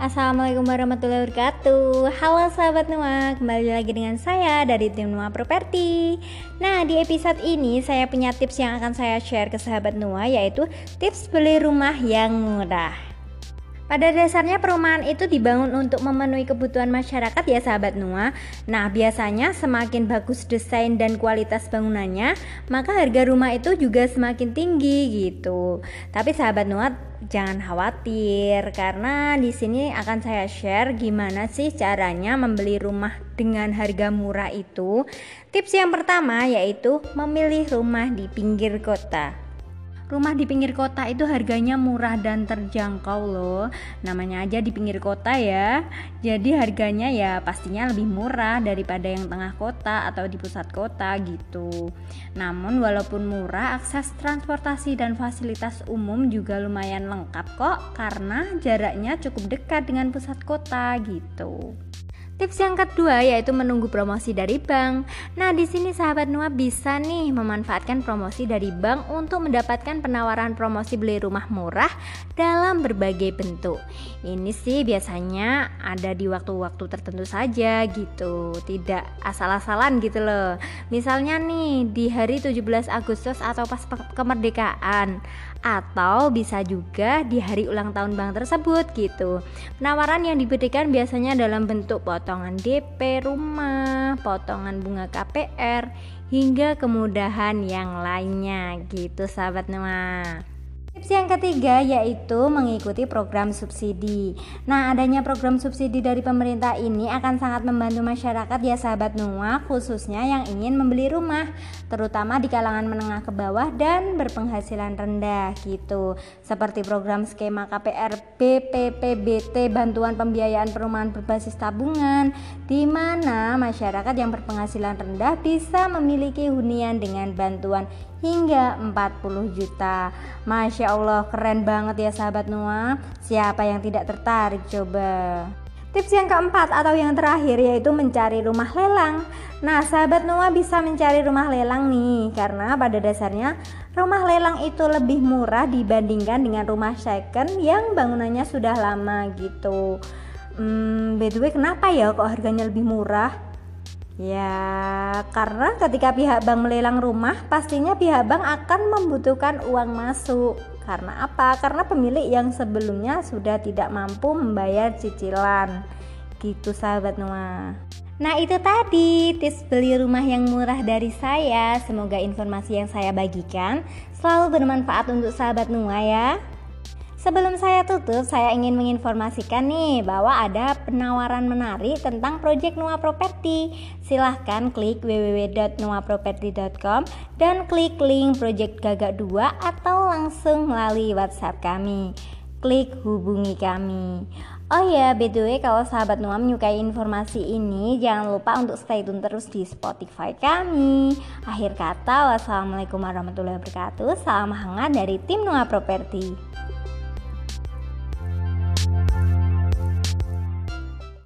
Assalamualaikum warahmatullahi wabarakatuh. Halo sahabat Nua, kembali lagi dengan saya dari tim Nua Property Nah di episode ini saya punya tips yang akan saya share ke sahabat Nua Yaitu tips beli rumah yang murah pada dasarnya perumahan itu dibangun untuk memenuhi kebutuhan masyarakat ya sahabat Nua. Nah, biasanya semakin bagus desain dan kualitas bangunannya, maka harga rumah itu juga semakin tinggi gitu. Tapi sahabat Nua jangan khawatir karena di sini akan saya share gimana sih caranya membeli rumah dengan harga murah itu. Tips yang pertama yaitu memilih rumah di pinggir kota. Rumah di pinggir kota itu harganya murah dan terjangkau loh. Namanya aja di pinggir kota ya. Jadi harganya ya pastinya lebih murah daripada yang tengah kota atau di pusat kota gitu. Namun walaupun murah, akses transportasi dan fasilitas umum juga lumayan lengkap kok karena jaraknya cukup dekat dengan pusat kota gitu. Tips yang kedua yaitu menunggu promosi dari bank. Nah, di sini sahabat Nua bisa nih memanfaatkan promosi dari bank untuk mendapatkan penawaran promosi beli rumah murah dalam berbagai bentuk. Ini sih biasanya ada di waktu-waktu tertentu saja gitu, tidak asal-asalan gitu loh. Misalnya nih di hari 17 Agustus atau pas kemerdekaan atau bisa juga di hari ulang tahun bank tersebut gitu. Penawaran yang diberikan biasanya dalam bentuk potongan DP rumah, potongan bunga KPR, hingga kemudahan yang lainnya gitu sahabat Noah. Tips yang ketiga yaitu mengikuti program subsidi. Nah, adanya program subsidi dari pemerintah ini akan sangat membantu masyarakat ya sahabat Nuah, khususnya yang ingin membeli rumah, terutama di kalangan menengah ke bawah dan berpenghasilan rendah gitu. Seperti program skema KPR BPPBT bantuan pembiayaan perumahan berbasis tabungan di mana masyarakat yang berpenghasilan rendah bisa memiliki hunian dengan bantuan hingga 40 juta. Masya Allah, keren banget ya sahabat Noah. Siapa yang tidak tertarik coba? Tips yang keempat atau yang terakhir yaitu mencari rumah lelang. Nah, sahabat Noah bisa mencari rumah lelang nih karena pada dasarnya rumah lelang itu lebih murah dibandingkan dengan rumah second yang bangunannya sudah lama gitu. Hmm, by the way, kenapa ya kok harganya lebih murah? Ya, karena ketika pihak bank melelang rumah, pastinya pihak bank akan membutuhkan uang masuk. Karena apa? Karena pemilik yang sebelumnya sudah tidak mampu membayar cicilan. Gitu sahabat Noah. Nah itu tadi tips beli rumah yang murah dari saya Semoga informasi yang saya bagikan selalu bermanfaat untuk sahabat Noah ya Sebelum saya tutup, saya ingin menginformasikan nih bahwa ada penawaran menarik tentang proyek Nuah Property. Silahkan klik www.nuaproperty.com dan klik link Project Gagak 2 atau langsung melalui WhatsApp kami. Klik hubungi kami. Oh ya, by the way, kalau sahabat Nuah menyukai informasi ini, jangan lupa untuk stay tune terus di Spotify kami. Akhir kata, wassalamualaikum warahmatullahi wabarakatuh. Salam hangat dari tim Nuah Property.